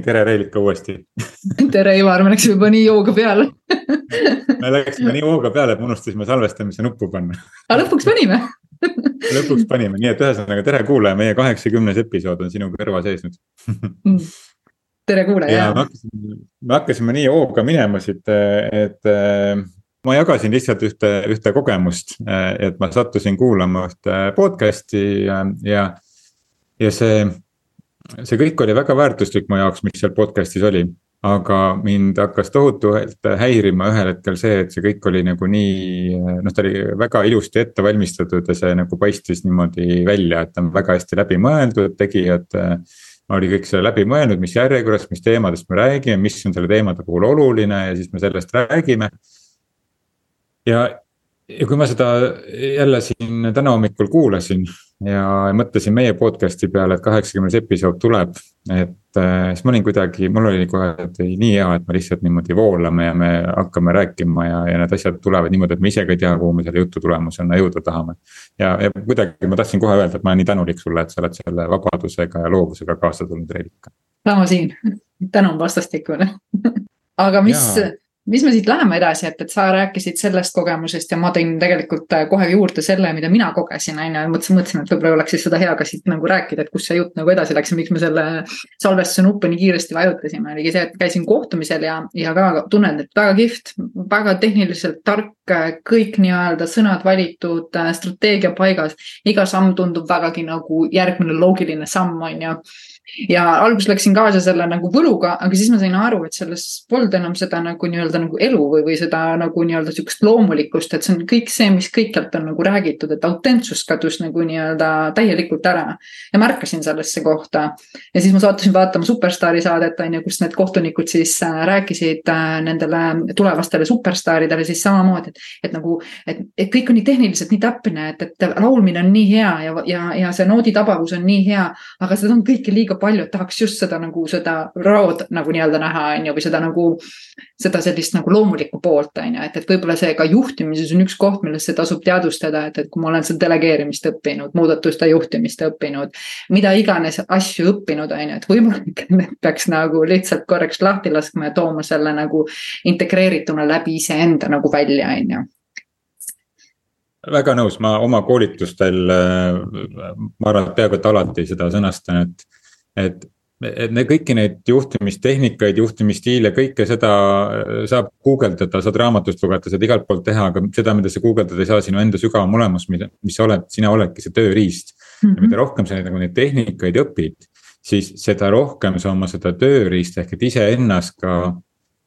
nii, tere Reelika uuesti tere Ivar, me läksime juba nii hooga peale me läksime nii hooga peale, et me unustasime salvestamise nuppu panna. aga lõpuks panime lõpuks panime, nii et ühesõnaga tere kuulaja, meie kaheksakümnes episood on sinu kõrva seisnud mm. tere kuulaja. me hakkasime, me hakkasime nii hooga minema siit, et ma jagasin lihtsalt ühte, ühte kogemust, et ma sattusin kuulama ühte podcast'i ja, ja, ja see see kõik oli väga väärtuslik mu jaoks, mis seal podcast'is oli. aga mind hakkas tohutult häirima ühel hetkel see, et see kõik oli nagu nii, noh, ta oli väga ilusti ette valmistatud ja see nagu paistis niimoodi välja, et ta on väga hästi läbi mõeldud, tegijad oli kõik selle läbi mõelnud, mis järjekorras, mis teemadest me räägime, mis on selle teemade puhul oluline ja siis me sellest räägime. ja, ja kui ma seda jälle siin täna hommikul kuulasin ja mõtlesin meie podcast'i peale, et kaheksakümnes episood tuleb. et äh, siis ma olin kuidagi, mul oli kohe, et ei, nii hea, et me lihtsalt niimoodi voolame ja me hakkame rääkima ja, ja need asjad tulevad niimoodi, et me ise ka ei tea, kuhu me selle jutu tulemusena jõuda tahame. ja, ja kuidagi ma tahtsin kohe öelda, et ma olen nii tänulik sulle, et sa oled selle vabadusega ja loovusega kaasa tulnud, Reelika. sama siin, tänu on vastastikune aga mis, mis me siit läheme edasi, et, et sa rääkisid sellest kogemusest ja ma tõin tegelikult äh, kohe juurde selle, mida mina kogesin, on ju, mõtlesin, mõtlesin, et võib-olla oleks siis seda hea ka siit nagu rääkida, et kus see jutt nagu edasi läks ja miks me selle salvestuse nuppu nii kiiresti vajutasime, oligi see, et käisin kohtumisel ja, ja ka tunnen, et väga kihvt, väga tehniliselt tark, kõik nii-öelda sõnad valitud, äh, strateegia paigas. iga samm tundub vägagi nagu järgmine loogiline samm, on ju ja alguses läksin kaasa selle nagu võluga, aga siis ma sain aru, et selles polnud enam seda nagu nii-öelda nagu elu või, või seda nagu nii-öelda sihukest loomulikkust, et see on kõik see, mis kõikjalt on nagu räägitud, et autentsus kadus nagu nii-öelda täielikult ära. ja märkasin sellesse kohta ja siis ma sattusin vaatama Superstaari saadet on ju, kus need kohtunikud siis äh, rääkisid äh, nendele tulevastele superstaaridele siis samamoodi, et, et nagu, et, et kõik on nii tehniliselt nii täpne, et, et laulmine on nii hea ja, ja, ja see nooditabavus on nii hea, aga seda on kõike liiga palju, et tahaks just seda nagu seda raod nagu nii-öelda näha, on ju, või seda nagu. seda sellist nagu loomulikku poolt, on ju, et, et võib-olla see ka juhtimises on üks koht, millesse tasub teadvustada, et, et kui ma olen seda delegeerimist õppinud, muudatuste juhtimist õppinud. mida iganes asju õppinud, on ju, et võib-olla need peaks nagu lihtsalt korraks lahti laskma ja tooma selle nagu integreerituna läbi iseenda nagu välja, on ju väga nõus, ma oma koolitustel, ma arvan, et peaaegu et alati seda sõnastan, et et, et ne, kõiki neid juhtimistehnikaid, juhtimisstiile, kõike seda äh, saab guugeldada, saad raamatust lugeda, saad igalt poolt teha, aga seda, mida sa guugeldada ei saa, sinu enda sügavam olemus, mida, mis sa oled, sina oledki see tööriist mm. -hmm. ja mida mhm. rohkem sa nagu neid tehnikaid õpid, siis seda rohkem sa oma seda tööriista ehk et iseennast ka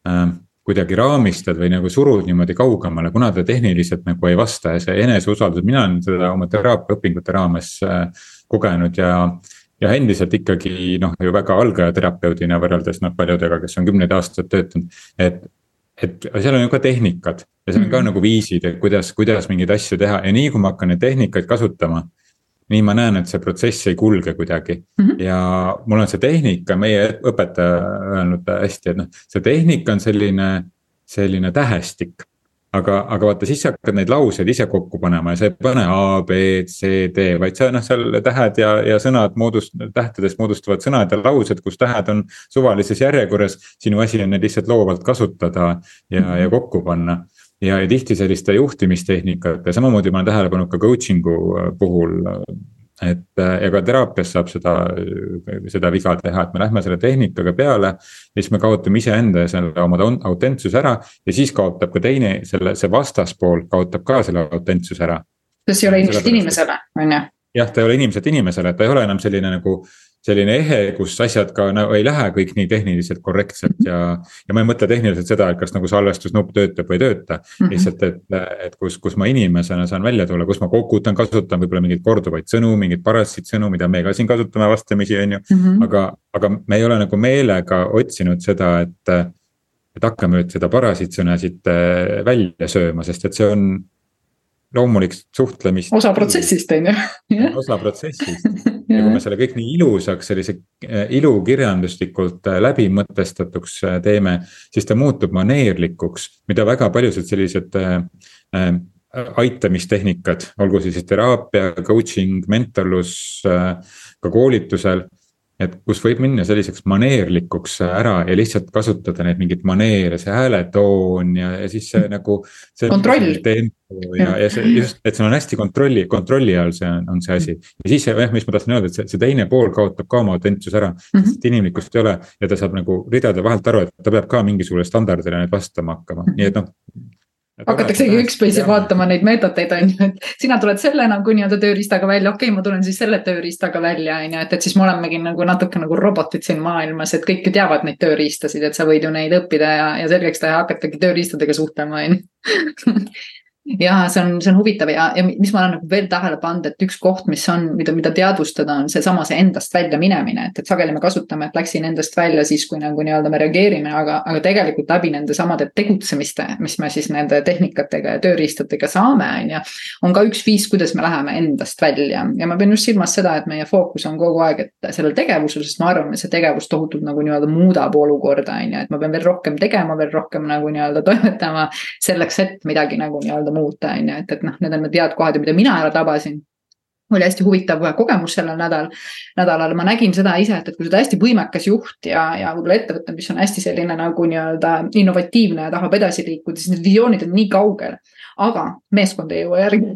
äh, kuidagi raamistad või nagu surud niimoodi kaugemale, kuna ta tehniliselt nagu ei vasta ja see eneseusaldus, mina olen seda oma teraapiaõpingute raames äh, kogenud ja ja endiselt ikkagi noh, ju väga algaja terapeudina võrreldes noh paljudega, kes on kümneid aastaid töötanud, et. et seal on ju ka tehnikad ja seal on ka -hmm. nagu viisid, et kuidas, kuidas mingeid asju teha ja nii kui ma hakkan neid tehnikaid kasutama. nii ma näen, et see protsess ei kulge kuidagi mm -hmm. ja mul on see tehnika, meie õpetaja öelnud hästi, et noh, see tehnika on selline, selline tähestik aga, aga vaata, siis sa hakkad neid lauseid ise kokku panema ja sa ei pane A, B, C, D, vaid sa noh, seal tähed ja, ja sõnad moodust-, tähtedest moodustavad sõnad ja laused, kus tähed on suvalises järjekorras. sinu asi on neid lihtsalt loovalt kasutada ja, ja kokku panna ja, ja tihti selliste juhtimistehnikate, samamoodi ma olen tähele pannud ka coaching'u puhul et ja ka teraapias saab seda, seda viga teha, et me lähme selle tehnikaga peale. ja siis me kaotame iseenda ja selle oma autentsuse ära ja siis kaotab ka teine selle, see vastaspool kaotab ka selle autentsuse ära. sest see ei ole ilmselt inimesele, on ju. jah, ta ei ole inimeselt inimesele, ta ei ole enam selline nagu selline ehe, kus asjad ka nagu ei lähe kõik nii tehniliselt korrektselt ja. ja ma ei mõtle tehniliselt seda, et kas nagu salvestusnupp töötab või ei tööta mm. -hmm. lihtsalt, et, et kus, kus ma inimesena saan välja tulla, kus ma kokutan, kasutan võib-olla mingeid korduvaid sõnu, mingeid parasit sõnu, mida me ka siin kasutame vastamisi, on ju mm. -hmm. aga, aga me ei ole nagu meelega otsinud seda, et. et hakkame nüüd seda parasitsõna siit äh, välja sööma, sest et see on loomulik suhtlemist. osa protsessist on ju. osa protsessist ja kui me selle kõik nii ilusaks, sellise äh, ilukirjanduslikult äh, läbimõtestatuks äh, teeme, siis ta muutub maneerlikuks, mida väga paljused sellised aitamistehnikad, olgu siis teraapia, coaching, mentorlus ka koolitusel et kus võib minna selliseks maneerlikuks ära ja lihtsalt kasutada neid mingeid maneere, see hääletoon ja, ja siis see nagu. kontroll. Ja, ja see just, et see on hästi kontrolli, kontrolli all, see on, on see asi. ja siis jah, mis ma tahtsin öelda, et see, see teine pool kaotab ka oma autentsuse ära mm, -hmm. sest inimlikkust ei ole ja ta saab nagu ridade vahelt aru, et ta peab ka mingisugusele standardile nüüd vastama hakkama, nii et noh hakataksegi ükspõiselt vaatama neid meetodeid, on ju, et sina tuled selle nagu nii-öelda tööriistaga välja, okei okay,, ma tulen siis selle tööriistaga välja, on ju, et, et siis me olemegi nagu natuke nagu robotid siin maailmas, et kõik ju teavad neid tööriistasid, et sa võid ju neid õppida ja, ja selgeks teha, hakatagi tööriistadega suhtlema, on ju ja see on, see on huvitav ja, ja mis ma olen nagu veel tähele pannud, et üks koht, mis on, mida, mida teadvustada, on seesama see endast välja minemine, et, et sageli me kasutame, et läksin endast välja siis, kui nagu nii-öelda me reageerime, aga, aga tegelikult läbi nende samade tegutsemiste, mis me siis nende tehnikatega ja tööriistadega saame, on ju. on ka üks viis, kuidas me läheme endast välja ja ma pean just silmas seda, et meie fookus on kogu aeg, et sellel tegevusel, sest ma arvan, et see tegevus tohutult nagu nii-öelda muudab olukorda, on ju, et ma pean veel rohkem tegema, veel rohkem nagu nii-öelda toimetama selleks, et midagi nagu nii-öelda muuta, on ju, et, et noh, need on need head kohad mida mina ära tabasin. Oli hästi huvitav kogemus sellel nädal, nädalal, ma nägin seda ise, et, et kui sa oled hästi võimekas juht ja, ja võib-olla ettevõte, mis on hästi selline nagu nii-öelda innovatiivne ja tahab edasi liikuda, siis need visioonid on nii kaugel. aga meeskond ei jõua järgi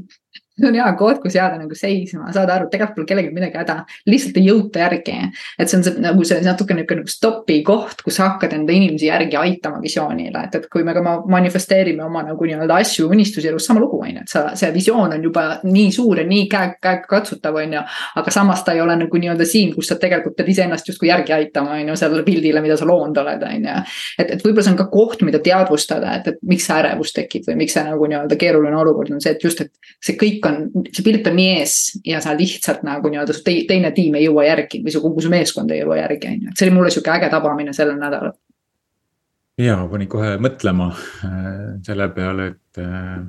see on hea koht, kus jääda nagu seisma, saada aru, tegelikult pole kellelgi midagi häda, lihtsalt ei jõuta järgi. et see on see nagu see natuke niisugune nagu stopi koht, kus hakkad enda inimesi järgi aitama visioonile, et, et kui me ka manifesteerime oma nagu nii-öelda asju, unistusi elus, sama lugu on ju, et sa, see visioon on juba nii suur ja nii käe, käegakatsutav, on ju. aga samas ta ei ole nagu nii-öelda siin, kus sa tegelikult pead iseennast justkui järgi aitama, on ju, sellele pildile, mida sa loonud oled, on ju. et, et võib-olla see on ka koht, mida teadvustada, et, et miks see ärevus tekib või miks see nagu nii-öelda keeruline olukord on see, et just, et see kõik on, see pilt on nii ees ja sa lihtsalt nagu nii-öelda su teine tiim ei jõua järgi või su kogu su meeskond ei jõua järgi, on ju, et see oli mulle sihuke äge tabamine sellel nädalal. ja pani kohe mõtlema äh, selle peale, et äh,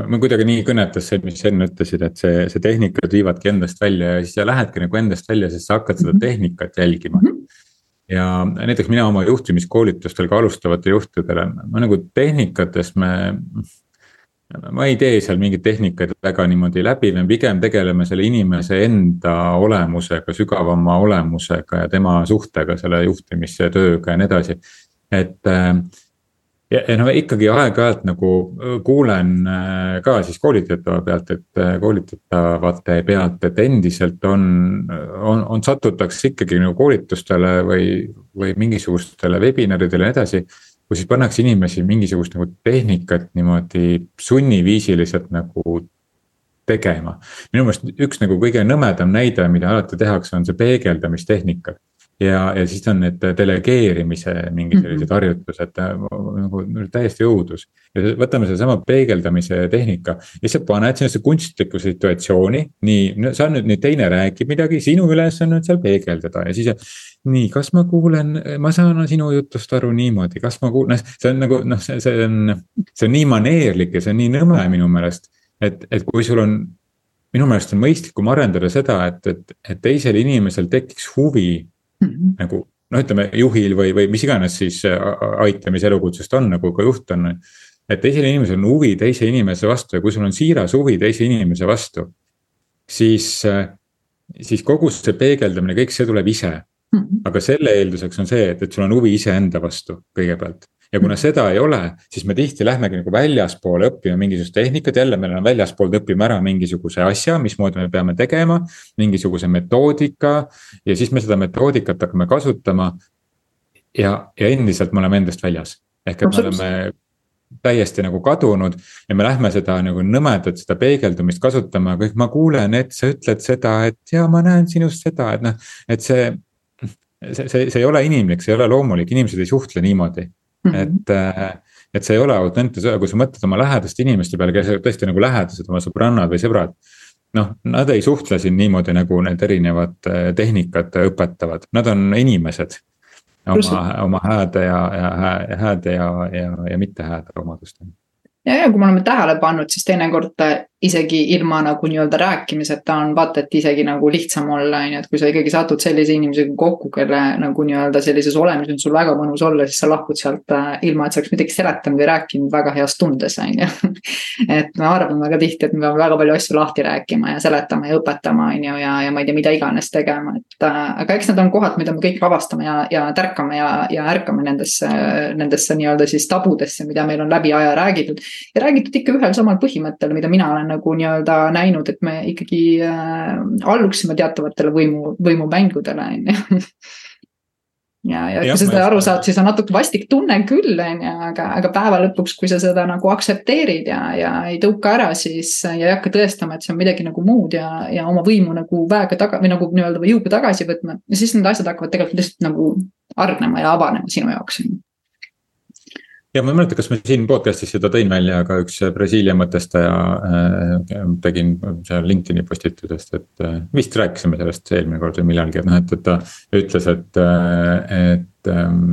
ma kuidagi nii kõnetas see, mis sa enne ütlesid, et see, see tehnikad viivadki endast välja ja siis sa lähedki nagu endast välja, sest sa hakkad seda mhm. tehnikat jälgima mm. -hmm ja näiteks mina oma juhtimiskoolitustel ka alustavatele juhtidele, ma nagu tehnikates me ma ei tee seal mingeid tehnikaid väga niimoodi läbi, me pigem tegeleme selle inimese enda olemusega, sügavama olemusega ja tema suhtega selle juhtimise tööga ja nii edasi. et äh, ja, ja no ikkagi aeg-ajalt nagu kuulen äh, ka siis koolitatava pealt, et äh, koolitatavate pealt, et endiselt on, on, on satutakse ikkagi nagu koolitustele või, või mingisugustele webinaridele ja nii edasi kus siis pannakse inimesi mingisugust nagu tehnikat niimoodi sunniviisiliselt nagu tegema. minu meelest üks nagu kõige nõmedam näide, mida alati tehakse, on see peegeldamistehnika. Ja, ja siis on need delegeerimise mingid mhm. sellised harjutused nagu täiesti õudus. ja võtame sedasama peegeldamise tehnika ja sa paned sellesse kunstlikku situatsiooni, nii, sa nüüd, nüüd teine räägib midagi, sinu ülesanne on seal peegeldada ja siis nii, kas ma kuulen, ma saan sinu jutust aru niimoodi, kas ma kuulen, noh, see on nagu noh, see, see on, see on nii maneerlik ja see on nii nõme minu meelest. et, et kui sul on, minu meelest on mõistlikum arendada seda, et, et, et teisel inimesel tekiks huvi mm -hmm. nagu noh, ütleme juhil või, või mis iganes siis aitamise elukutsest on, nagu ka juht on. et teisel inimesel on huvi teise inimese vastu ja kui sul on siiras huvi teise inimese vastu, siis, siis kogu see peegeldamine, kõik see tuleb ise Mhm. aga selle eelduseks on see, et, et sul on huvi iseenda vastu kõigepealt. Ja kuna seda ei ole, siis me tihti lähmegi nagu väljaspoole õppima mingisugust tehnikat, jälle meil on väljaspoolt õpime ära mingisuguse asja, mismoodi me peame tegema. mingisuguse metoodika ja siis me seda metoodikat hakkame kasutama. ja, ja endiselt me oleme endast väljas, ehk et me oleme täiesti nagu kadunud ja me lähme seda nagu nõmedat, seda peegeldumist kasutama, kõik ma kuulen, et sa ütled seda, et ja ma näen sinust seda, et noh, et see see, see, see ei ole inimlik, see ei ole loomulik, inimesed ei suhtle niimoodi. Et äh, et see ei ole autentne, kui sa mõtled oma lähedaste inimeste peale, kes on tõesti nagu lähedased, oma sõbrannad või sõbrad. noh, nad ei suhtle siin niimoodi, nagu need erinevad äh, tehnikad õpetavad, nad on inimesed. oma, oma hääde ja, ja hääde ja, ja, ja mitte hääde omadustega ja, ja kui me oleme tähele pannud, siis teinekord isegi ilma nagu nii-öelda rääkimiseta on vaata, et isegi nagu lihtsam olla, on ju, et kui sa ikkagi satud sellise inimesega kokku, kelle nagu nii-öelda sellises olemises on sul väga mõnus olla, siis sa lahkud sealt äh, ilma, et sa oleks midagi seletanud või rääkinud väga heas tundes, on ju. et me arvame väga tihti, et me peame väga palju asju lahti rääkima ja seletama ja õpetama, on ju, ja, ja ma ei tea, mida iganes tegema, et äh, aga eks need on kohad, mida me kõik avastame ja, ja tärkame ja, ja ärkame nendesse, nendesse nii-öelda siis tabudesse, mida meil on läbi aja räägitud. ja räägitud ikka ühel samal põhimõttel, mida mina olen nagu nii-öelda näinud, et me ikkagi äh, alluksime teatavatele võimu, võimumängudele, on ju. Ja, ja kui sa seda aru saad, siis on natuke vastik tunne küll, on ju, aga, aga päeva lõpuks, kui sa seda nagu aktsepteerid ja, ja ei tõuka ära, siis ja ei hakka tõestama, et see on midagi nagu muud ja, ja oma võimu nagu väega taga või nagu nii-öelda jõuga tagasi võtma. siis need asjad hakkavad tegelikult lihtsalt nagu hargnema ja avanema sinu jaoks, on ju ja ma ei mäleta, kas ma siin podcast'is seda tõin välja, aga üks Brasiilia mõtestaja äh, tegin seal LinkedIn'i postitusest, et äh, vist rääkisime sellest eelmine kord või millalgi, et noh, et, et ta ütles, et, äh, et ähm,.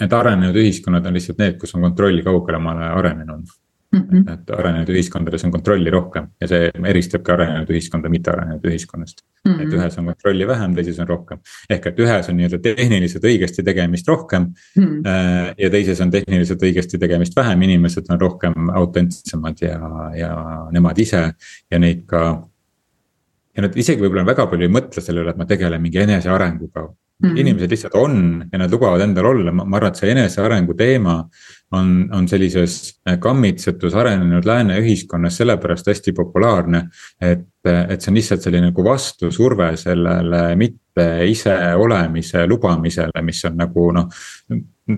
et arenenud ühiskonnad on lihtsalt need, kus on kontrolli kaugemale arenenud mm. -hmm. et arenenud ühiskondades on kontrolli rohkem ja see eristabki arenenud ühiskonda mittearenenud ühiskonnast mm. -hmm. et ühes on kontrolli vähem, teises on rohkem. ehk et ühes on nii-öelda tehniliselt õigesti tegemist rohkem mm. -hmm. ja teises on tehniliselt õigesti tegemist vähem, inimesed on rohkem autentsemad ja, ja nemad ise ja neid ka ja nad isegi võib-olla väga palju ei mõtle selle üle, et ma tegelen mingi enesearenguga Mm -hmm. inimesed lihtsalt on ja nad lubavad endal olla, ma arvan, et see enesearengu teema on, on sellises kammitsetus arenenud lääne ühiskonnas sellepärast hästi populaarne. et, et see on lihtsalt selline nagu vastusurve sellele mitte ise olemise lubamisele, mis on nagu noh.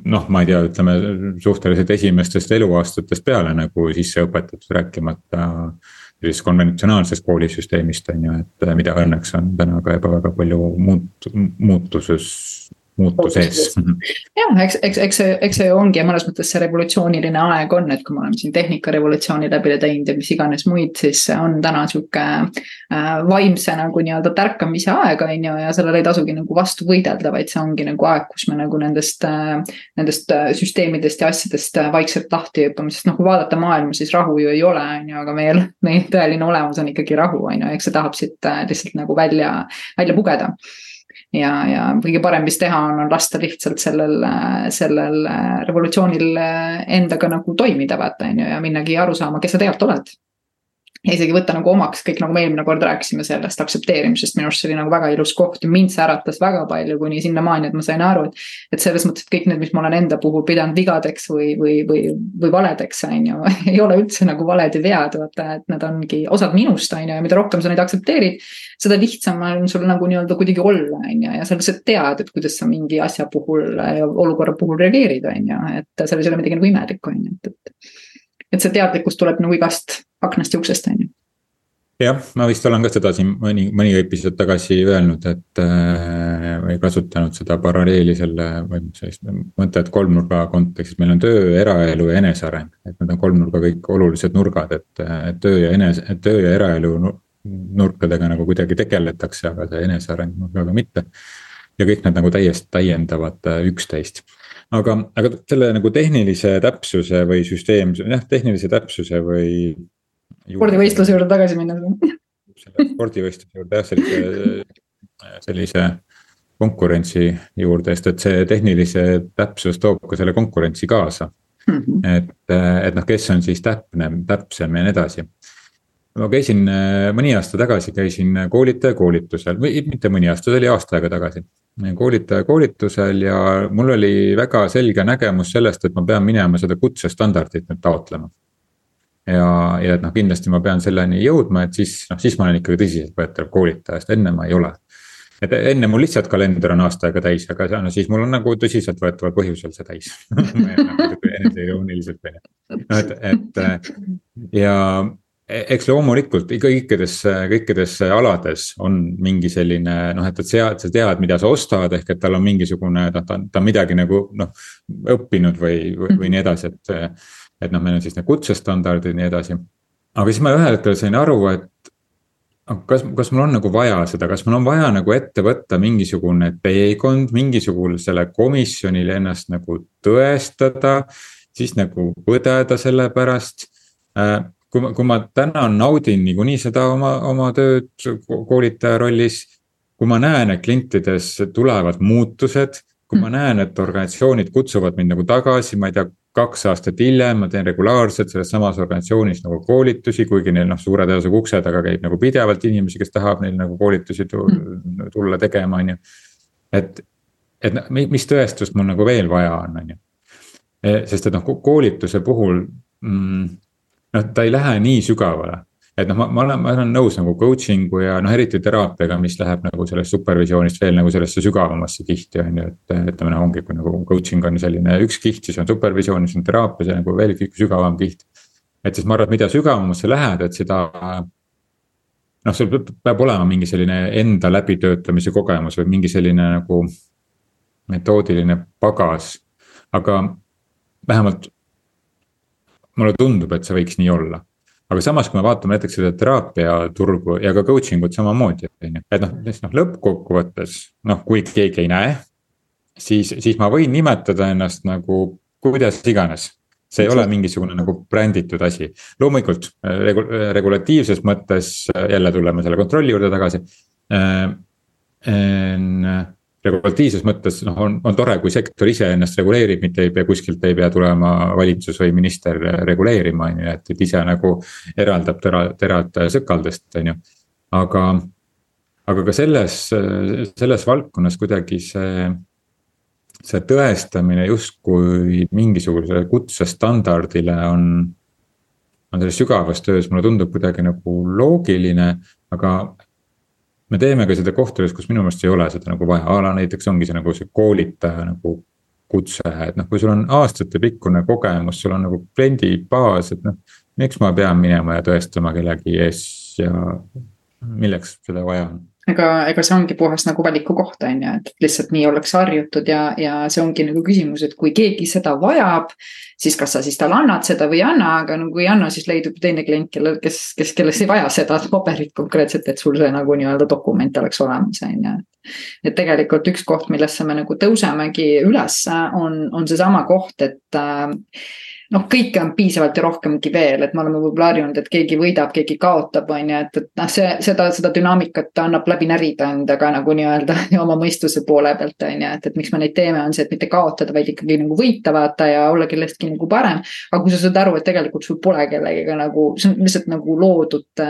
noh, ma ei tea, ütleme suhteliselt esimestest eluaastatest peale nagu sisse õpetatud, rääkimata sellisest konventsionaalsest koolisüsteemist on ju, et mida õnneks on täna ka juba väga palju muut-, muutuses muutuses. jah, eks, eks, eks see, eks see ongi ja mõnes mõttes see revolutsiooniline aeg on, et kui me oleme siin tehnikarevolutsiooni läbi teinud ja mis iganes muid, siis on täna sihuke äh, vaimse nagu nii-öelda tärkamise aeg, on ju, ja sellele ei tasugi nagu vastu võidelda, vaid see ongi nagu aeg, kus me nagu nendest äh,, nendest äh, süsteemidest ja asjadest vaikselt lahti hüppame, sest noh, kui vaadata maailma, siis rahu ju ei ole, on ju, aga meie, meie tõeline olemus on ikkagi rahu, on ju, eks see tahab siit lihtsalt nagu välja, välja pugeda ja, ja kõige parem, mis teha on, on lasta lihtsalt sellel, sellel revolutsioonil endaga nagu toimida, vaata on ju, ja minnagi aru saama, kes sa tegelikult oled ja isegi võtta nagu omaks kõik, nagu me eelmine kord rääkisime sellest aktsepteerimisest, minu arust see oli nagu väga ilus koht ja mind see äratas väga palju, kuni sinnamaani, et ma sain aru, et. et selles mõttes, et kõik need, mis ma olen enda puhul pidanud vigadeks või, või, või, või valedeks, on ju, ei ole üldse nagu valed ja vead, vaata, et need ongi osad minust, on ju, ja mida rohkem sa neid aktsepteerid. seda lihtsam on sul nagu nii-öelda kuidagi olla, on ju, ja sa lihtsalt tead, et kuidas sa mingi asja puhul olukorra puhul reageerid, on ju, et selles ei ole midagi nagu imelikku, on ju, et, et et see teadlikkus tuleb nagu igast aknast ja uksest, on ju jah, ma vist olen ka seda siin mõni, mõni episood tagasi öelnud, et äh, või kasutanud seda paralleeli selle või sellist mõtet kolmnurga kontekstis, meil on töö, eraelu ja eneseareng. et need on kolmnurga kõik olulised nurgad, et, et töö ja enese, töö ja eraelu nurkadega nagu kuidagi tegeletakse, aga see eneseareng nurgaga mitte. ja kõik need nagu täiesti täiendavad äh, üksteist aga, aga selle nagu tehnilise täpsuse või süsteem, jah, tehnilise täpsuse või. Spordivõistluse juurde tagasi minna. spordivõistluse juurde jah, sellise, sellise konkurentsi juurde, sest et see tehnilise täpsus toob ka selle konkurentsi kaasa mm. -hmm. et, et noh, kes on siis täpne, täpsem ja nii edasi ma käisin mõni aasta tagasi, käisin koolitaja koolitusel või mitte mõni aasta, see oli aasta aega tagasi koolitaja koolitusel ja mul oli väga selge nägemus sellest, et ma pean minema seda kutsestandardit nüüd taotlema. Ja, ja et noh, kindlasti ma pean selleni jõudma, et siis noh, siis ma olen ikkagi tõsiseltvõetav koolitaja, sest enne ma ei ole. et enne mul lihtsalt kalender on aasta aega täis, aga no siis mul on nagu tõsiseltvõetaval põhjusel see täis eneseirooniliselt on ju, et, et ja E-, eks loomulikult kõikides, kõikides alades on mingi selline noh, et, et sa, sa tead, mida sa ostad, ehk et tal on mingisugune, noh, ta, ta on midagi nagu noh, õppinud või, või, või nii edasi, et. Et noh, meil on siis need kutsestandardid ja nii edasi. aga siis ma ühel hetkel sain aru, et kas, kas mul on nagu vaja seda, kas mul on vaja nagu ette võtta mingisugune teekond mingisugusele komisjonile ennast nagu tõestada, siis nagu põdeda selle pärast kui ma, kui ma täna naudin niikuinii seda oma, oma tööd koolitaja rollis. kui ma näen, et klientides tulevad muutused, kui ma mm. näen, et organisatsioonid kutsuvad mind nagu tagasi, ma ei tea, kaks aastat hiljem ma teen regulaarselt selles samas organisatsioonis nagu koolitusi, kuigi neil noh, suure tõenäosusega ukse taga käib nagu pidevalt inimesi, kes tahab neil nagu koolitusi mm. tulla tegema, on ju. et, et mis tõestust mul nagu veel vaja on, on ju. E, sest et noh, koolituse puhul mm, noh, ta ei lähe nii sügavale. Et noh, ma, ma olen, ma olen nõus nagu coaching'u ja noh, eriti teraapiaga, mis läheb nagu sellest supervisioonist veel nagu sellesse sügavamasse kihti on ju, et. ütleme noh, ongi, kui nagu coaching on selline üks kiht, siis on supervisioon, siis on teraapia, see nagu veel sügavam kiht. et siis ma arvan, et mida sügavamasse lähed, et seda noh, sul peab olema mingi selline enda läbitöötamise kogemus või mingi selline nagu metoodiline pagas. aga vähemalt mulle tundub, et see võiks nii olla. Aga samas, kui me vaatame näiteks seda teraapiaturgu ja ka coaching ut samamoodi, on ju, et noh, siis noh lõppkokkuvõttes noh, kui keegi ei näe. siis, siis ma võin nimetada ennast nagu kuidas iganes see ei ole mingisugune nagu bränditud asi, loomulikult regu-, regulatiivses mõttes jälle tuleme selle kontrolli juurde tagasi äh,. Äh, regulatiivses mõttes noh, on, on tore, kui sektor ise ennast reguleerib, mitte ei pea kuskilt ei pea tulema valitsus või minister reguleerima, on ju, et, et ise nagu eraldab tera, terad sõkaldest, on ju. aga, aga ka selles, selles valdkonnas kuidagi see, see tõestamine justkui mingisugusele kutsestandardile on on selles sügavas töös, mulle tundub kuidagi nagu loogiline, aga me teeme ka seda kohtades, kus minu meelest ei ole seda nagu vaja, a la näiteks ongi see nagu see koolitaja nagu kutse, et noh, kui sul on aastatepikkune kogemus, sul on nagu kliendibaas, et noh. miks ma pean minema ja tõestama kellegi ees ja milleks seda vaja on ega, ega see ongi puhas nagu valiku koht, on ju, et lihtsalt nii ollakse harjutud ja, ja see ongi nagu küsimus, et kui keegi seda vajab. siis kas sa siis talle annad seda või ei anna, aga no kui ei anna, siis leidub teine klient, kellel, kes, kes, kellest ei vaja seda paberit konkreetselt, et sul see nagu nii-öelda dokument oleks olemas, on ju. et tegelikult üks koht, millesse me nagu tõusemegi ülesse, on, on seesama koht, et äh, noh, kõike on piisavalt ja rohkemgi veel, et me oleme võib-olla harjunud, et keegi võidab, keegi kaotab, on ju, et, et noh, see, seda, seda dünaamikat annab läbi närida endaga nagu nii-öelda oma mõistuse poole pealt, on ju, et, et miks me neid teeme, on see, et mitte kaotada, vaid ikkagi nagu võita vaata ja olla kellestki nagu parem. aga kui sa saad aru, et tegelikult sul pole kellegagi nagu, see on lihtsalt nagu loodud,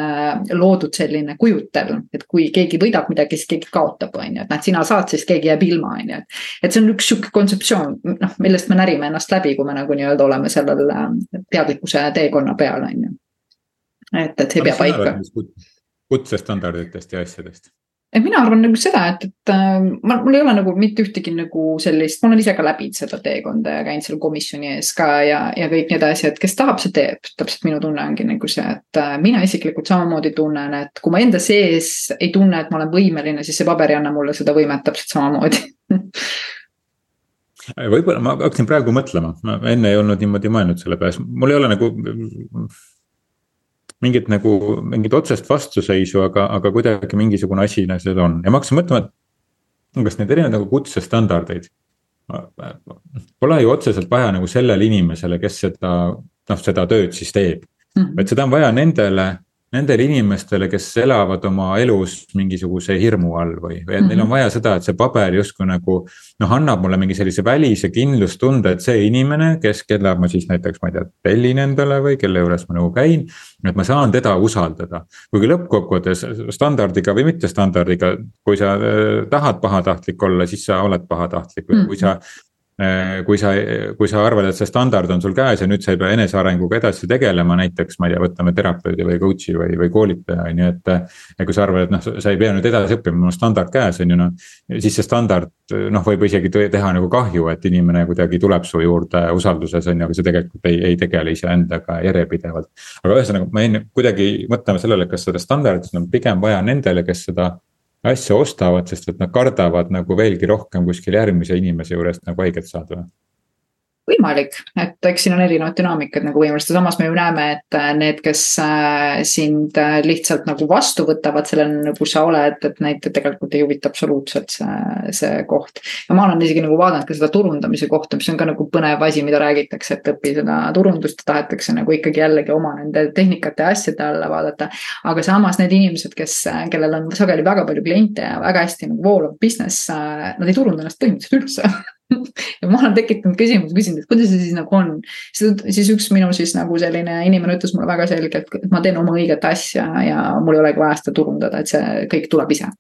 loodud selline kujutel, et kui keegi võidab midagi, siis keegi kaotab, on ju, et näed, sina saad, siis keegi jääb ilma, on ju. et see on üks sihuke kontseptsioon, noh, millest me närime ennast läbi, kui me nagu nii-öelda oleme seal sellel äh, teadlikkuse teekonna peal, on ju. et, et see ei pea paika. kutsestandarditest ja asjadest et mina arvan nagu seda, et, et äh, ma, mul ei ole nagu mitte ühtegi nagu sellist, ma olen ise ka läbinud seda teekonda ja käinud seal komisjoni ees ka ja, ja kõik need asjad, kes tahab, see teeb. täpselt minu tunne ongi nagu see, et äh, mina isiklikult samamoodi tunnen, et kui ma enda sees ei tunne, et ma olen võimeline, siis see paber ei anna mulle seda võimet täpselt samamoodi võib-olla ma hakkasin praegu mõtlema, ma enne ei olnud niimoodi mõelnud selle peale, mul ei ole nagu. mingit nagu, mingit otsest vastuseisu, aga, aga kuidagi mingisugune asi seal on ja ma hakkasin mõtlema, et. kas neid erinevaid nagu kutsestandardeid. Pole ju otseselt vaja nagu sellele inimesele, kes seda, noh, seda tööd siis teeb mm. -hmm. vaid seda on vaja nendele nendele inimestele, kes elavad oma elus mingisuguse hirmu all või, või et neil on mhm. vaja seda, et see paber justkui nagu. noh, annab mulle mingi sellise välise kindlustunde, et see inimene, kes, keda ma siis näiteks, ma ei tea, tellin endale või kelle juures ma nagu käin. et ma saan teda usaldada, kuigi lõppkokkuvõttes standardiga või mitte standardiga, kui sa äh, tahad pahatahtlik olla, siis sa oled pahatahtlik või kui sa Äh, kui sa, kui sa arvad, et see standard on sul käes ja nüüd sa ei pea enesearenguga edasi tegelema, näiteks ma ei tea, võtame terapeudi või coach'i või, või koolitaja on ju, et. ja kui sa arvad, et noh, sa ei pea nüüd edasi õppima, mul on standard käes, on ju noh. siis see standard noh, võib isegi teha nagu kahju, et inimene kuidagi tuleb su juurde usalduses on ju, aga see tegelikult ei, ei tegele iseendaga järjepidevalt. aga ühesõnaga, ma jäin kuidagi mõtlema sellele, kas seda standardit on pigem vaja nendele, kes seda asja ostavad, sest et nad kardavad nagu veelgi rohkem kuskil järgmise inimese juurest nagu haiget saada võimalik, et eks siin on erinevad dünaamikad nagu võimalused, samas me ju näeme, et äh, need, kes äh, sind äh, lihtsalt nagu vastu võtavad sellena, nagu sa oled, et neid tegelikult ei huvita absoluutselt see, see koht. ja ma olen isegi nagu vaadanud ka seda turundamise kohta, mis on ka nagu põnev asi, mida räägitakse, et õpi seda turundust, tahetakse nagu ikkagi jällegi oma nende tehnikate ja asjade alla vaadata. aga samas need inimesed, kes, kellel on sageli väga palju kliente ja väga hästi nagu voolav business, nad ei turunda ennast põhimõtteliselt üldse ja ma olen tekitanud küsimuse, küsinud, et kuidas see siis nagu on. siis üks minu siis nagu selline inimene ütles mulle väga selgelt, et ma teen oma õiget asja ja mul ei olegi vaja seda turundada, et see kõik tuleb ise.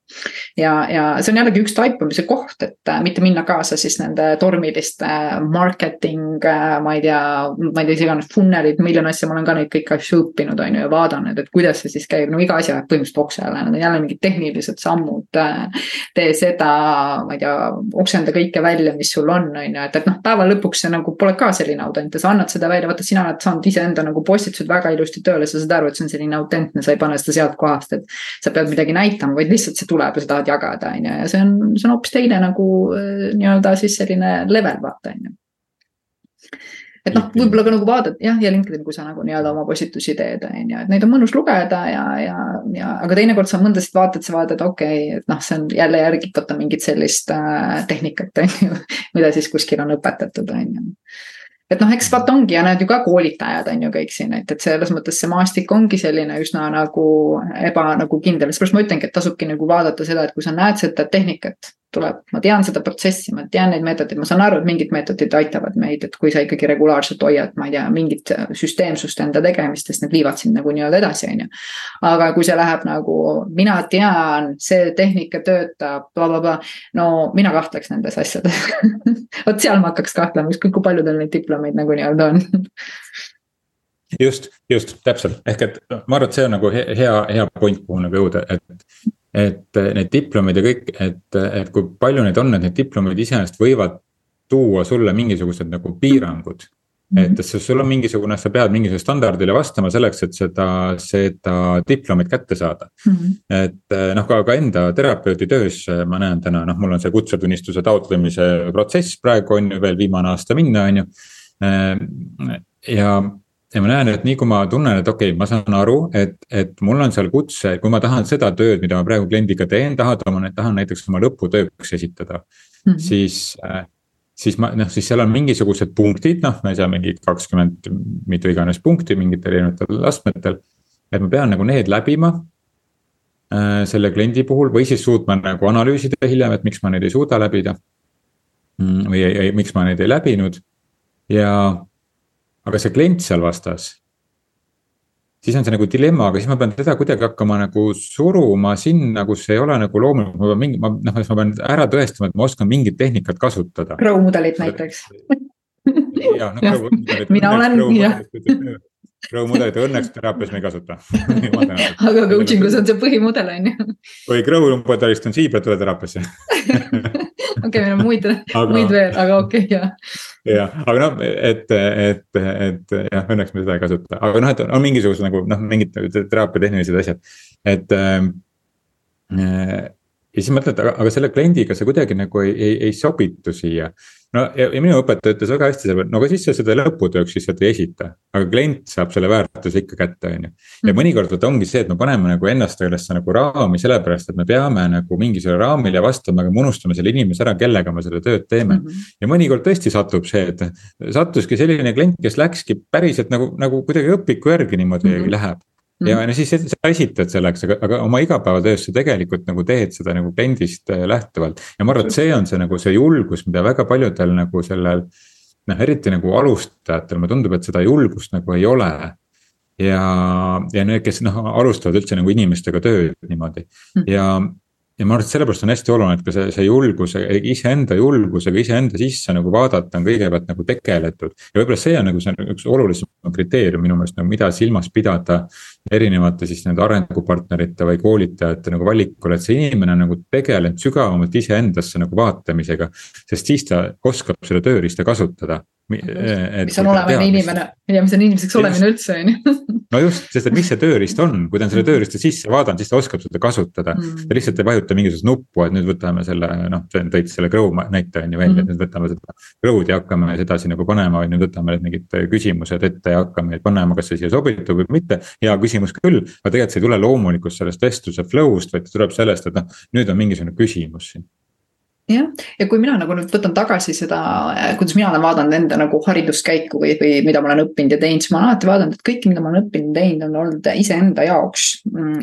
ja, ja see on jällegi üks taipamise koht, et äh, mitte minna kaasa siis nende tormiliste marketing, äh, ma ei tea, ma ei tea, mis iganes funnelid, miljon asja, ma olen ka neid kõiki asju õppinud, on ju, ja vaadanud, et kuidas see siis käib, no iga asja jääb põhimõtteliselt oksele, need on jälle mingid tehnilised sammud. Äh, tee seda, ma ei tea, oksenda kõike välja, mis sul on, on ju, et, et noh, päeva lõpuks see nagu pole ka selline autentne, sa annad seda välja, vaata, sina oled saanud iseenda nagu postitused väga ilusti tööle, sa saad aru, et see on selline autentne, sa ei pane seda sealt kohast, et. sa pead midagi näitama, vaid lihtsalt see tuleb ja sa tahad jagada, on ju, ja see on, see on hoopis teine nagu äh, nii-öelda siis selline level, vaata, on ju et noh, võib-olla ka nagu vaadata jah, ja LinkedIn, kui sa nagu nii-öelda oma postitusi teed, on ju, et neid on mõnus lugeda ja, ja, ja aga teinekord sa mõndasid vaatad, sa vaatad, okei okay,, et noh, see on jälle järgib vaata mingit sellist äh, tehnikat, on ju, mida siis kuskil on õpetatud, on ju. Et noh, eks vaata ongi ja need ju ka koolitajad on ju kõik siin, et, et selles mõttes see maastik ongi selline üsna nagu eba nagu kindel, seepärast ma ütlengi, et tasubki nagu vaadata seda, et kui sa näed seda tehnikat tuleb, ma tean seda protsessi, ma tean neid meetodeid, ma saan aru, et mingid meetodid aitavad meid, et kui sa ikkagi regulaarselt hoiad, ma ei tea, mingit süsteemsust enda tegemistest, need viivad sind nagu nii-öelda edasi, on ju. aga kui see läheb nagu, mina tean, see tehnika töötab bla, blablabla, no mina kahtleks nendes asjades. Vot seal ma hakkaks kahtlema, ükskõik kui palju tal neid diplomeid nagu nii-öelda on. Just, just täpselt, ehk et ma arvan, et see on nagu hea, hea point, kuhu nagu jõuda, et et eh, need diplomid ja kõik, et, et kui palju neid on, et need diplomid iseenesest võivad tuua sulle mingisugused nagu piirangud mm. -hmm. et sul on mingisugune, sa pead mingisugusele standardile vastama selleks, et seda, seda diplomit kätte saada mm. -hmm. et eh, noh, ka, ka enda terapeuti töös ma näen täna, noh, mul on see kutsetunnistuse taotlemise protsess praegu on ju veel viimane aasta minna, on ju. Eh, ja ja ma näen, et nii kui ma tunnen, et okei okay,, ma saan aru, et, et mul on seal kutse, kui ma tahan seda tööd, mida ma praegu kliendiga teen, tahad oma, tahan näiteks oma lõputööks esitada mm. -hmm. siis, äh, siis ma noh, siis seal on mingisugused punktid, noh, ma ei tea, mingi kakskümmend, mitu iganes punkti mingitel erinevatel astmetel. et ma pean nagu need läbima äh, selle kliendi puhul või siis suutma nagu analüüsida hiljem, et miks ma neid ei suuda läbida. Mm, või ei, ei, miks ma neid ei läbinud ja aga see klient seal vastas. siis on see nagu dilemma, aga siis ma pean teda kuidagi hakkama nagu suruma sinna, kus ei ole nagu loomulik, ma pean mingi, ma noh, ma pean ära tõestama, et ma oskan mingit tehnikat kasutada. Grow mudelit näiteks. jah, no grow mudelit. mina olen, jah Grow mudelit õnneks teraapias me ei kasuta aga coaching us on see põhimudel on ju. või Grow mudelist on siibra, tule teraapiasse okei, meil on muid, muid veel, aga okei okay,, jah. jah, aga noh, et, et, et jah, õnneks me seda ei kasuta, aga noh, et on mingisugused nagu noh, mingid teraapia tehnilised asjad, et äh,. ja siis mõtled, aga, aga selle kliendiga see kuidagi nagu ei, ei, ei sobitu siia no ja, ja minu õpetaja ütles väga hästi selle peale, no aga siis sa seda lõputööks lihtsalt ei esita. aga klient saab selle väärtuse ikka kätte, on ju. ja mhm. mõnikord vot ongi see, et me paneme nagu ennast sellesse nagu raami sellepärast, et me peame nagu mingisugusele raamile vastama, aga me unustame selle inimese ära, kellega me seda tööd teeme mm. -hmm. ja mõnikord tõesti satub see, et sattuski selline klient, kes läkski päriselt nagu, nagu kuidagi õpiku järgi niimoodi mm -hmm. läheb ja mhm. no siis sa esitad selleks, aga, aga oma igapäevatöös sa tegelikult nagu teed seda nagu kliendist äh, lähtuvalt. ja ma arvan, et see on see nagu see julgus, mida väga paljudel nagu sellel. noh, eriti nagu alustajatel, mulle tundub, et seda julgust nagu ei ole. ja, ja need, kes noh, alustavad üldse nagu inimestega tööd niimoodi mm. ja ja ma arvan, et sellepärast on hästi oluline, et ka see, see julgus, iseenda julgusega iseenda sisse nagu vaadata on kõigepealt nagu tegeletud. ja võib-olla see on nagu see üks olulisem kriteerium minu meelest nagu mida silmas pidada. erinevate siis nende arengupartnerite või koolitajate nagu valikul, et see inimene on nagu tegelenud sügavamalt iseendasse nagu vaatamisega. sest siis ta oskab seda tööriista kasutada mis on olemine inimene ja mis on inimeseks olemine üldse on ju. no just, sest et mis see tööriist on, kui ta on selle mm. tööriista sisse vaadanud, siis ta oskab seda kasutada mm.. ta lihtsalt ei vajuta mingisugust nuppu, et nüüd võtame selle noh, tõid selle Grow näite on ju välja mm., et nüüd võtame seda. Grow'd ja hakkame sedasi nagu panema, on ju, võtame need mingid küsimused ette ja hakkame neid panema, kas see siia sobitub või mitte. hea küsimus küll, aga tegelikult see ei tule loomulikust sellest vestluse flow'st, vaid ta tuleb sellest, et noh, nüüd on mingisugune küsimus siin jah, ja kui mina nagu nüüd võtan tagasi seda, kuidas mina olen vaadanud enda nagu hariduskäiku või, või mida ma olen õppinud ja teinud, siis ma olen alati vaadanud, et kõike, mida ma olen õppinud ja teinud, on olnud iseenda jaoks.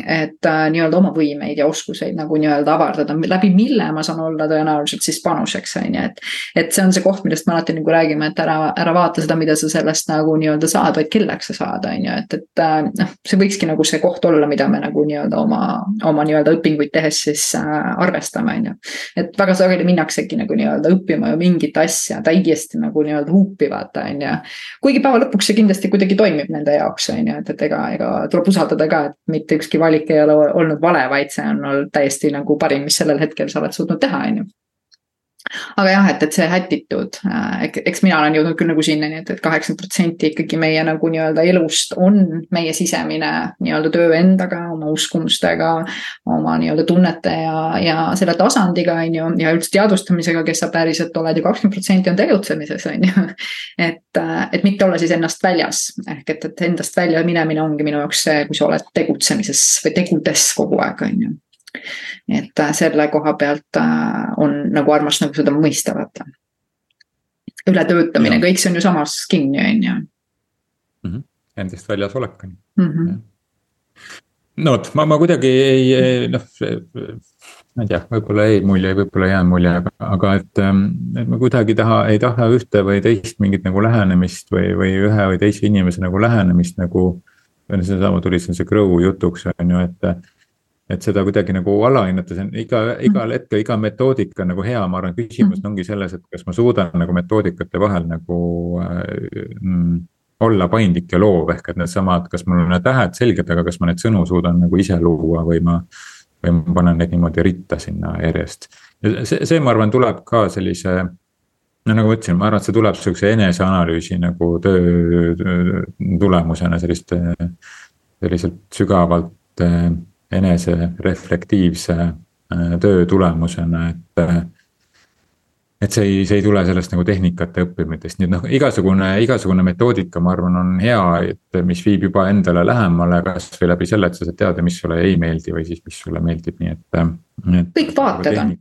et äh, nii-öelda oma võimeid ja oskuseid nagu nii-öelda avardada, läbi mille ma saan olla tõenäoliselt siis panuseks, on ju, et. et see on see koht, millest me alati nagu räägime, et ära, ära vaata seda, mida sa sellest nagu nii-öelda saad, vaid kelleks sa saad, on ju, et, et äh, noh, see võikski nagu see koht olla, mida me nagu nii-öelda oma, oma nii-öelda õpinguid tehes siis äh, arvestame, on ju. et väga sageli sageli minnaksegi nagu nii-öelda õppima ju mingit asja täiesti nagu nii-öelda huupi vaata, on ju. kuigi päeva lõpuks see kindlasti kuidagi toimib nende jaoks, on ju, et, et ega, ega tuleb usaldada ka, et mitte ükski valik ei ole olnud vale, vaid see on olnud täiesti nagu parim, mis sellel hetkel sa oled suutnud teha, on ju aga jah, et, et see attitude, äh, eks mina olen jõudnud küll nagu sinnani, et, et kaheksakümmend protsenti ikkagi meie nagu nii-öelda elust on meie sisemine nii-öelda töö endaga, oma uskumustega, oma nii-öelda tunnete ja, ja selle tasandiga, on ju, ja üldse teadvustamisega, kes sa päriselt oled ja kakskümmend protsenti on tegutsemises, on ju. et, äh, et mitte olla siis ennast väljas, ehk et, et endast välja minemine ongi minu jaoks see, kui sa oled tegutsemises või tegudes kogu aeg, on ju et äh, selle koha pealt äh, on nagu armas nagu seda mõista, vaata. ületöötamine, kõik see on ju samas kinni, on ju. Mhm. Endast väljas olek on mm. -hmm. no vot, ma, ma kuidagi ei, ei noh ma ei tea, võib-olla jäi mulje, võib-olla ei jäänud mulje, aga, aga et, ähm, et ma kuidagi taha, ei taha ühte või teist mingit nagu lähenemist või, või ühe või teise inimese nagu lähenemist nagu. seesama tuli siin see Grow jutuks on ju, et et seda kuidagi nagu alahinnata, see on iga, igal mhm. hetkel iga metoodika nagu hea, ma arvan, küsimus mhm. ongi selles, et kas ma suudan nagu metoodikate vahel nagu äh, mm, olla paindlik ja loov, ehk et needsamad, kas mul on need tähed selged, aga kas ma neid sõnu suudan nagu ise luua või ma. või ma panen neid niimoodi ritta sinna järjest. see, see, ma arvan, tuleb ka sellise no nagu ma ütlesin, ma arvan, et see tuleb sihukese eneseanalüüsi nagu töö tulemusena selliste, selliselt sügavalt äh, enesereflektiivse äh, töö tulemusena, et. Äh, et see ei, see ei tule sellest nagu tehnikate õppimisest, nii et noh, igasugune, igasugune metoodika, ma arvan, on hea, et mis viib juba endale lähemale, kasvõi läbi selle, et sa saad teada, mis sulle ei meeldi või siis, mis sulle meeldib, nii et, et. kõik vaated on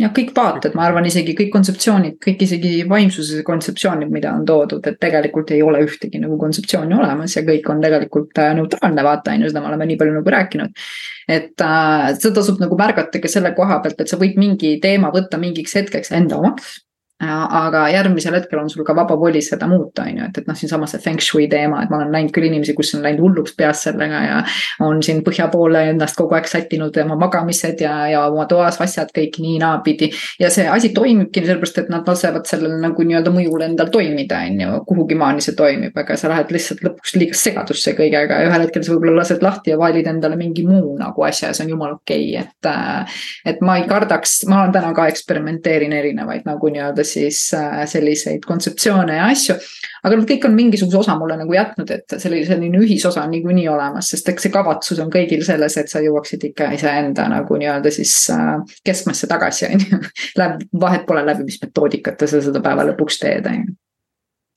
jah, kõik vaated, ma arvan isegi kõik kontseptsioonid, kõik isegi vaimsuse kontseptsioonid, mida on toodud, et tegelikult ei ole ühtegi nagu kontseptsiooni olemas ja kõik on tegelikult äh, neutraalne vaata, on ju, seda me oleme nii palju nagu rääkinud. et äh, seda tasub nagu märgata ka selle koha pealt, et sa võid mingi teema võtta mingiks hetkeks enda omaks aga järgmisel hetkel on sul ka vaba voli seda muuta, on ju, et, et noh, siinsamas see feng shui teema, et ma olen näinud küll inimesi, kus on läinud hulluks peas sellega ja. on siin põhja poole ennast kogu aeg sättinud oma magamised ja, ja oma toas asjad kõik nii naapidi. ja see asi toimibki sellepärast, et nad lasevad sellel nagu nii-öelda mõjul endal toimida, on ju, kuhugi maani see toimib, aga sa lähed lihtsalt lõpuks liiga segadusse kõigega ja ühel hetkel sa võib-olla lased lahti ja valid endale mingi muu nagu asja ja see on jumala okei okay., et. et ma ei kardaks, ma olen täna ka eksperimenteerin erinevaid nagu nii-öelda siis äh, selliseid kontseptsioone ja asju. aga nad kõik on mingisuguse osa mulle nagu jätnud, et selline, selline ühisosa on niikuinii olemas, sest eks see kavatsus on kõigil selles, et sa jõuaksid ikka iseenda nagu nii-öelda siis äh, keskmesse tagasi, on ju. vahet pole läbi, mis metoodikate sa seda päeva lõpuks teed, on ju.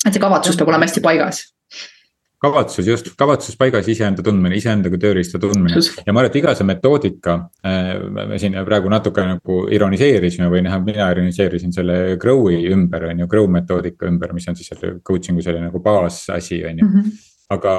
et see kavatsus peab olema hästi paigas kavatsus just, kavatsus paigas, iseenda tundmine, iseendaga tööriista tundmine ja ma arvan, et iga see metoodika äh,. me siin praegu natuke nagu ironiseerisime või noh, mina ironiseerisin selle Grow'i ümber, on ju, Grow metoodika ümber, mis on siis selle coaching'u selline nagu baasasi, on ju. Mhm. aga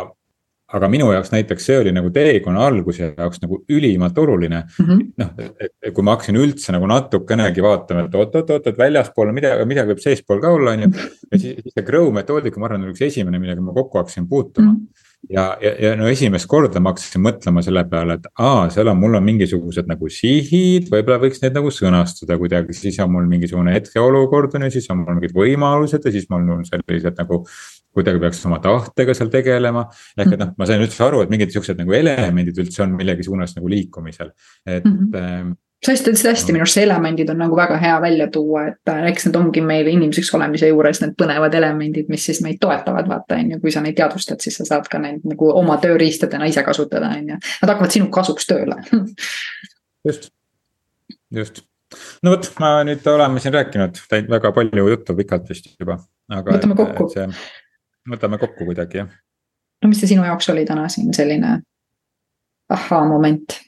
aga minu jaoks näiteks see oli nagu teekonna alguse jaoks nagu ülimalt oluline mm -hmm.. noh, et kui ma hakkasin üldse nagu natukenegi vaatama, et oot-oot-oot, et väljaspool midagi, midagi võib seespool ka olla, on ju. ja siis, siis see Grow metoodika, ma arvan, oli üks esimene, millega ma kokku hakkasin puutuma mm. -hmm ja, ja, ja no esimest korda ma hakkasin mõtlema selle peale, et aa, seal on, mul on mingisugused nagu sihid, võib-olla võiks neid nagu sõnastada kuidagi, siis on mul mingisugune hetkeolukord on ju, siis on mul mingid võimalused ja siis mul on sellised nagu kuidagi peaks oma tahtega seal tegelema. ehk et noh, ma sain üldse aru, et mingid siuksed nagu elemendid üldse on millegi suunas nagu liikumisel, et mm. -hmm sa ütlesid hästi, minu arust see elemendid on nagu väga hea välja tuua, et äh, eks need ongi meil inimeseks olemise juures need põnevad elemendid, mis siis meid toetavad, vaata on ju, kui sa neid teadvustad, siis sa saad ka neid nagu oma tööriistadena ise kasutada, on ju. Nad hakkavad sinu kasuks tööle just, just. no vot, ma nüüd oleme siin rääkinud, väga palju juttu pikalt vist juba, aga. võtame kokku. Võtame kokku kuidagi jah. no mis see sinu jaoks oli täna siin selline ahhaa-moment?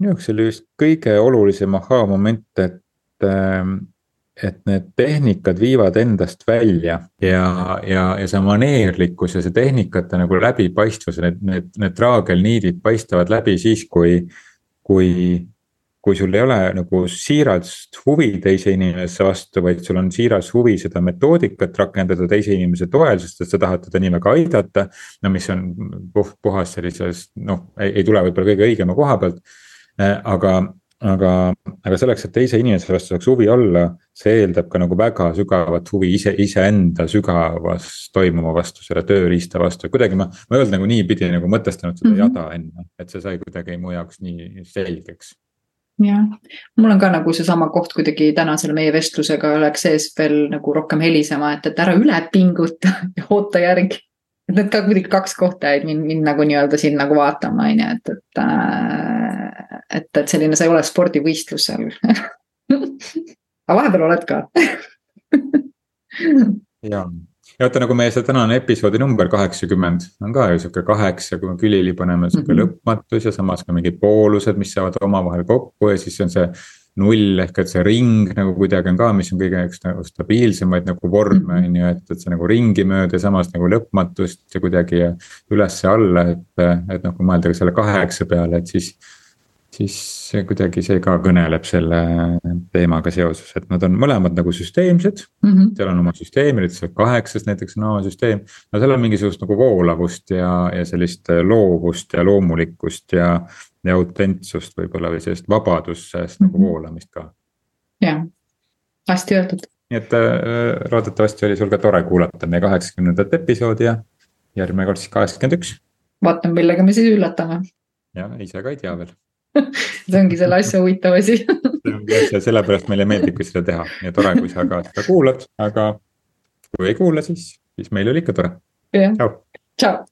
minu jaoks oli vist kõige olulisem ahhaa-moment, et, ähm, et need tehnikad viivad endast välja ja, ja, ja see maneerlikkus ja see tehnikate nagu läbipaistvus, need, need, need traagelniidid paistavad läbi siis, kui, kui kui sul ei ole nagu siirast huvi teise inimese vastu, vaid sul on siiras huvi seda metoodikat rakendada teise inimese toel, sest et sa tahad teda nii väga aidata. no mis on puht, puhas sellises noh, ei tule võib-olla kõige õigema koha pealt Äh, aga, aga, aga selleks, et teise inimese vastu saaks huvi olla, see eeldab ka nagu väga sügavat huvi ise, iseenda sügavas toimuva vastu, selle tööriista vastu, kuidagi ma, ma ei olnud nagu niipidi nagu mõtestanud seda mm -hmm. jada enne, et see sai kuidagi mu jaoks nii selgeks jah, mul on ka nagu seesama koht kuidagi täna selle meie vestlusega läks sees veel nagu rohkem helisema, et, et ära üle pinguta ja oota järgi. et need ka kuidagi kaks kohta jäid mind, mind nagu nii-öelda siin nagu vaatama, on ju, et, et äh, et, et selline, sa ei ole spordivõistlus seal aga vahepeal oled ka. Ja, ja vaata nagu meie see tänane episoodi number kaheksakümmend on ka ju sihuke kaheksa, kui me külili paneme sihuke mm -hmm. lõpmatus ja samas ka mingid poolused, mis saavad omavahel kokku ja siis on see null ehk et see ring nagu kuidagi on ka, mis on kõige üks nagu stabiilsemaid nagu vorme on ju, et, et see nagu ringi mööda ja samas nagu lõpmatust ja kuidagi üles-alla, et, et noh, kui mõelda ka selle kaheksa peale, et siis siis kuidagi see ka kõneleb selle teemaga seoses, et nad on mõlemad nagu süsteemsed mm. -hmm. seal on oma süsteemid, see kaheksas näiteks on oma süsteem. no seal on mingisugust nagu voolavust ja, ja sellist loovust ja loomulikkust ja, ja autentsust võib-olla või sellist vabadusest mm -hmm. nagu mhm. voolamist ka. jah, hästi öeldud. nii et äh, loodetavasti oli sul ka tore kuulata meie kaheksakümnendat episoodi ja järgmine kord siis kaheksakümmend üks. vaatame, millega me siis üllatame. ja ise ka ei tea veel see ongi selle asja huvitav asi see ongi asja, sellepärast meile meeldibki seda teha ja tore, kui sa ka seda kuulad, aga kui ei kuula, siis, siis meil oli ikka tore. tšau.